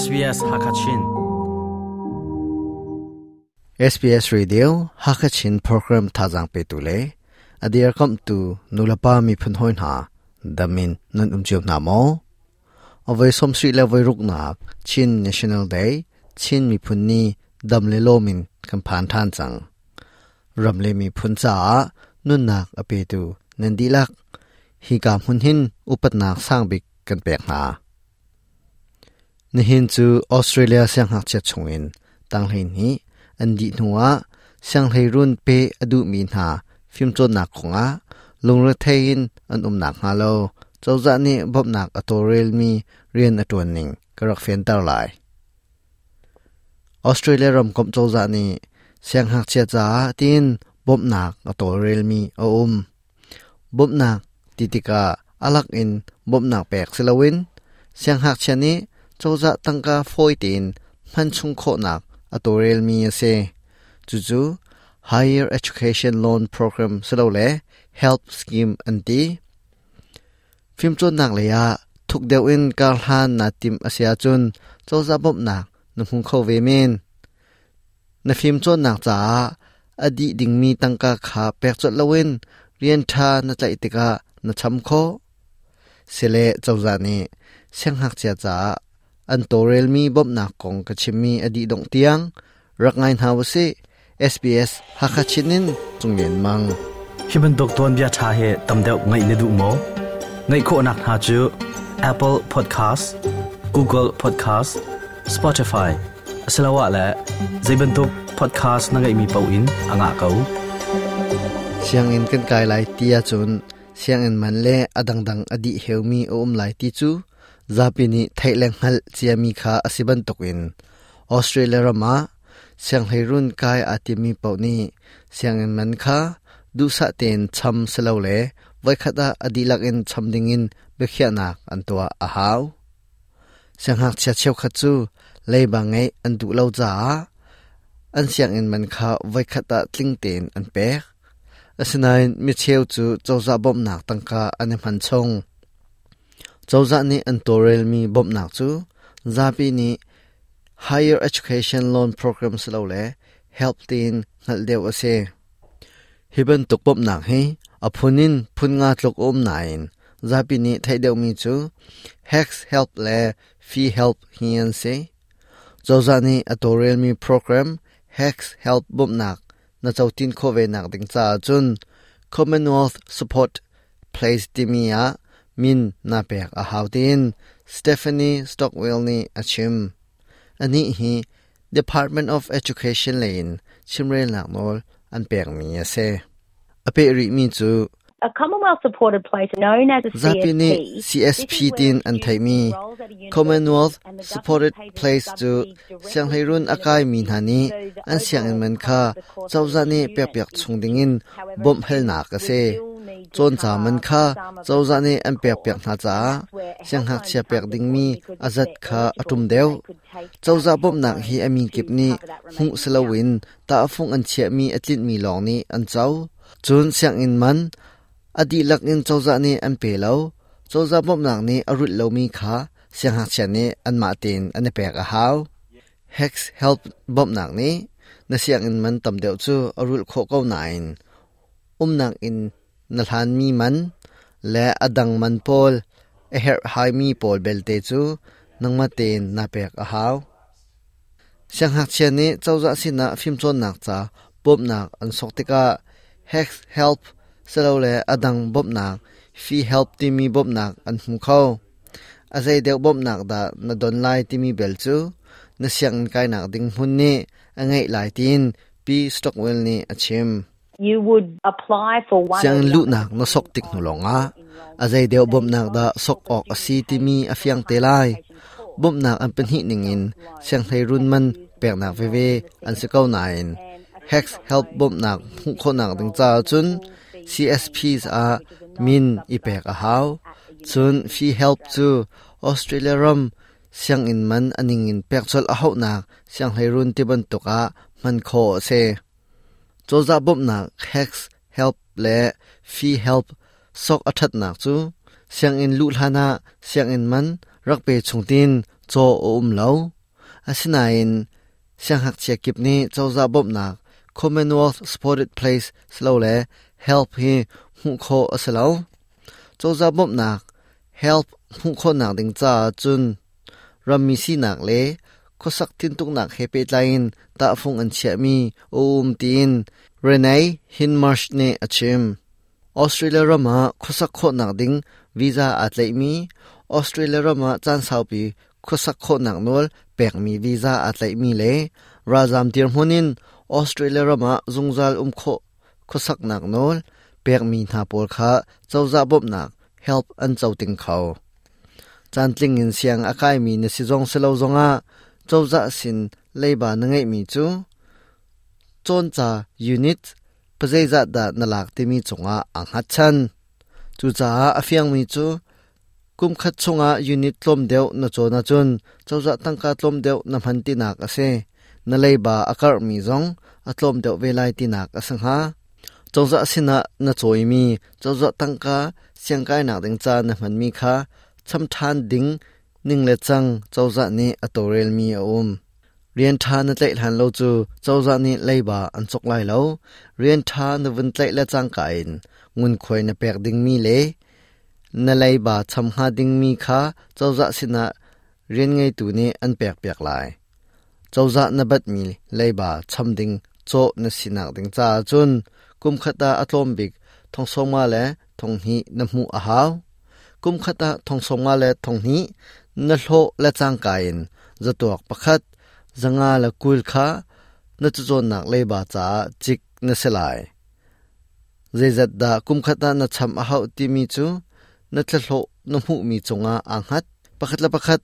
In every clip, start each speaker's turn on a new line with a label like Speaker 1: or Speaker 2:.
Speaker 1: SBS Hakachin
Speaker 2: SBS Radio Hakachin program thazang pe tu le adir kam tu nulapa mi phun hoin ha damin nan umjum na mo avai som sri le vai ruk na chin national day chin mi phun ni dam le lo min kan phan than chang ram le mi phun cha nun nak ape tu nan dilak hi ka mun hin upat nak sang bik kan pek na นี่เห็นจูออสเตรเลียเสียงหักเจ็ดชงอินตังเฮนี้อันดีหนัวเสียงไฮรุ่นเปอดูมีนาฟิล์มจนหนักของอาลงระเทยินอันอมหนักฮาโลเจ้าจานี่บบหนักอตัวเรลมีเรียนอตัวหนึ่งกระรักเฟียนตาลายออสเตรเลียรำกบเจ้าจานี่เสียงหักเจ็ดจ้าตินบอบหนักอตัวเรลมีออมบอบหนักติติกาอลักอินบอบหนักแปกสิลวินเสียงหักเชนี้ chawza tangka tiền, man chung kho nak atorel mi chú chú, higher education loan program sẽ selo le help scheme anti. Phim chon nak le ya thuk deu in kar han na tim asia chun chawza bop nak nu hung kho ve min. Na phim chon nak cha adi ding mi tăng tangka kha pek chot lawin rian tha na chai tika na cham kho. Sele chawza ni xem hak cha cha an torel mi bob na kong ka chimi adi dong tiang. Rak ngain hawase SBS hakachinin chunglen mang.
Speaker 1: Hiban dok ton bia tha he tamdeu ngai ne du mo. Ngai kho nak ha chu Apple Podcast Google Podcast Spotify. Asalawa la zaiban tok podcast na ngai mi pau in anga kau.
Speaker 2: Siang in kan kai lai tia chun. Siang in man le adang dang adi hewmi om lai ti chu zapini thaileng hal chiami kha asiban tokin australia rama siang heirun kai atimi pawni siang en man kha du sa ten cham selo le vai khata adilak in chamding in bekhia nak antua a haw siang hak chia cheu khat chu leiba ngai an du lo cha an siang en man kha vai khata tling ten an pek asinain mi cheu chu chawza bom nak tangka ane man chong chawza ni antorel mi bom nak chu. Zapi ni higher education loan program slo le, help tin ngal deu ase hiban tuk bom nak he aphunin phun nga tlok om nain. Zapi ni thaideu mi chu. Hex help le, fee help hian se. Chawza ni atorel mi program, hex help bom nak. Na chautin kho về nak ding cha chun. Commonwealth support place dimia min na pek a hautin Stephanie Stockwell ni achim ani hi Department of Education lane chimrel nak nol an pek mi ase ape ri mi chu
Speaker 3: A Commonwealth supported place known as a
Speaker 2: zapini
Speaker 3: CSP,
Speaker 2: CSP tin an thaimi Commonwealth supported place to siang heirun akai min hani an siang in man kha chawza ni pek pek chungdingin bom hel nak ase chon cha man kha chawza ni an pek pek na cha siang hak sia pek ding mi azat kha atum deu chawza bom nak hi ami kip ni hu selawin ta phung an chia mi atlin mi long ni an chaw chun siang in man adi lak in chawza ni an pe lo. Chawza bom nak ni arut lo mi kha. Siang hak sia ni an ma tin an pek a haw hex help bom nak ni. Na siang in man tam deu chu arul kho ko nain. Um nak in na hlan mi man. Le adang man pol e her hai mi pol belte chu. Nangma tin na pek a haw siang hak sia ni chawza si na phim chon nak cha. Pop nak an sok tika hex help selo le adang bop nak. Fee help ti mi bop nak an hum kho azai deu bop nak da na don lai ti mi bel chu. Na siang kai nak ding hun ni. Angai lai tin. Pi stockwell ni achim
Speaker 3: You would apply for one
Speaker 2: siang lu nak na sok tik nu longa azai deu bop nak da sok ok asi ti mi afyang te lai. Bop nak an pen hi ningin siang thai run man pek nak ve ve an se kau nain hex help bop nak hu kho nak ding cha chun CSPs a min ipek a haw chun fee help chu Australia ram siang in man aning in pek chol a hau nak siang hai run ti ban tuka man kho se choza bop nak hex help le fee help sok athat nak chu siang in lu hlana siang in man rak pe chungtin cho um lo asinain siang hak chia kip ni chawza bop nak Commonwealth Sported Place slow le help hi hu kho asalo chawza bop nak help hu kho nak ding cha chun rammi si nak le ko sak tin tuk nak he pe line ta phung an chia mi um tin renai hin marsh ne achim australia rama ko sak kho nak ding visa atlai mi australia rama chan sau pi ko sak kho nak nol pek mi visa atlai mi le razam tir hunin australia rama zungzal um kho khosak nak nol pek mi na por kha chawza bop nak help an chawting khau chan tling in siang akai mi na si zong selo zonga chawza sin leiba na ngai mi chu chon cha unit pazaiza da nalak ti mi chunga ang hat chan chu cha afiang mi chu kum khat chunga unit tlom deu na chona chun chawza tangka tlom deu na man ti nak ase na leiba akar mi zong atlom deu velai ti nak asang ha chongza sina na tăng ca tangka cái na ding cha na man mi kha cham than ding ning le chang chongza ni atorel mi aum rian tha na lâu chú lo chu chongza ni leiba an chok lại lâu, rian tha na vun tlai la chang ka in ngun khoi na pek ding mi le na leiba cham ha đình mi kha chongza sina rian ngai tu ni an pek lại, lai chongza na bat mi leiba cham ding cho na sinak đình cha chun kum khata atlom bik thong soma le thong hi na mu a haw kum khata thong soma le thong hi na hlo la chang kain zatuak pakhat zanga la kuil kha na chu zon nak le ba cha chik na selai zezat da kum khata na cham a haw ti mi chu na thlo na mu mi chunga anghat, pakhat la pakhat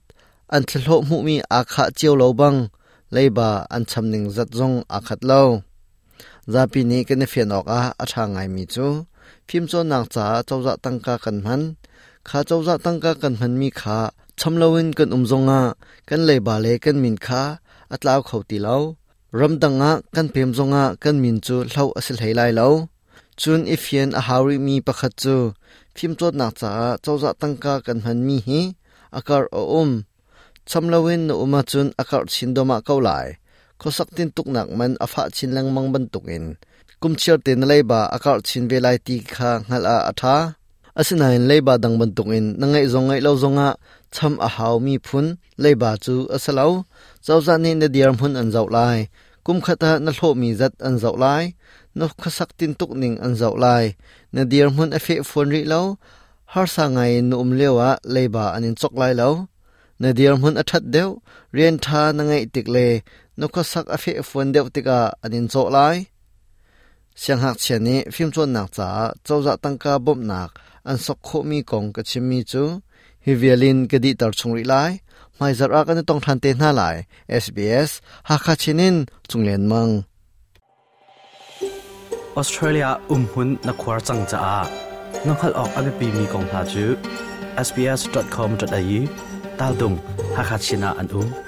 Speaker 2: an thlo mu mi a kha chiao lo bang leiba an chamning zat zong a khat lo. Zapi ni kan fian ok a a tha ngai mi chu phim cho nak cha chawza tangka kan man kha chawza tangka kan man mi kha chamlawin kan umzonga kan le ba le kan min kha atlaw khau ti lo ramdanga kan pem zonga kan min chu hlau asil heilai lo chun ifian a hauri mi pakhat chu phim chot nak cha chawza tangka kan han mi hi akar o um chamlawin no uma chun akar chindoma kaulai khosak tin tuk nak man afa chinlang mang ban tukin kumchir te nalai ba akar chin velai ti kha ngal a atha. Asinain leiba dang ban tukin nangai zongai lo zonga, cham a haw mi phun leiba chu asalau. Zawza ni na diar mun an zau lai. Kum khata na hlo mi zat an zau lai. No khosak tin tuk ning an zau lai. Na diar mun a fe phone ri lo har sa ngai nu um lewa leiba anin chok lai lo na diar mun a that deu. Rian tha na ngai tik le. No khasak a fe phone deu tika anin chok lai siang hak chen ni phim chon nak cha chawza tangka bom nak an sok kho mi kong ka chimi chu hi violin ka di tar chung ri lai mai zar a kan tong than te na lai SBS ha kha chinin chunglen mang
Speaker 1: Australia umhun na khwar chang cha a nonghal ok ame pi mi kong ha chu sbs.com.au tal dung ha kha china an um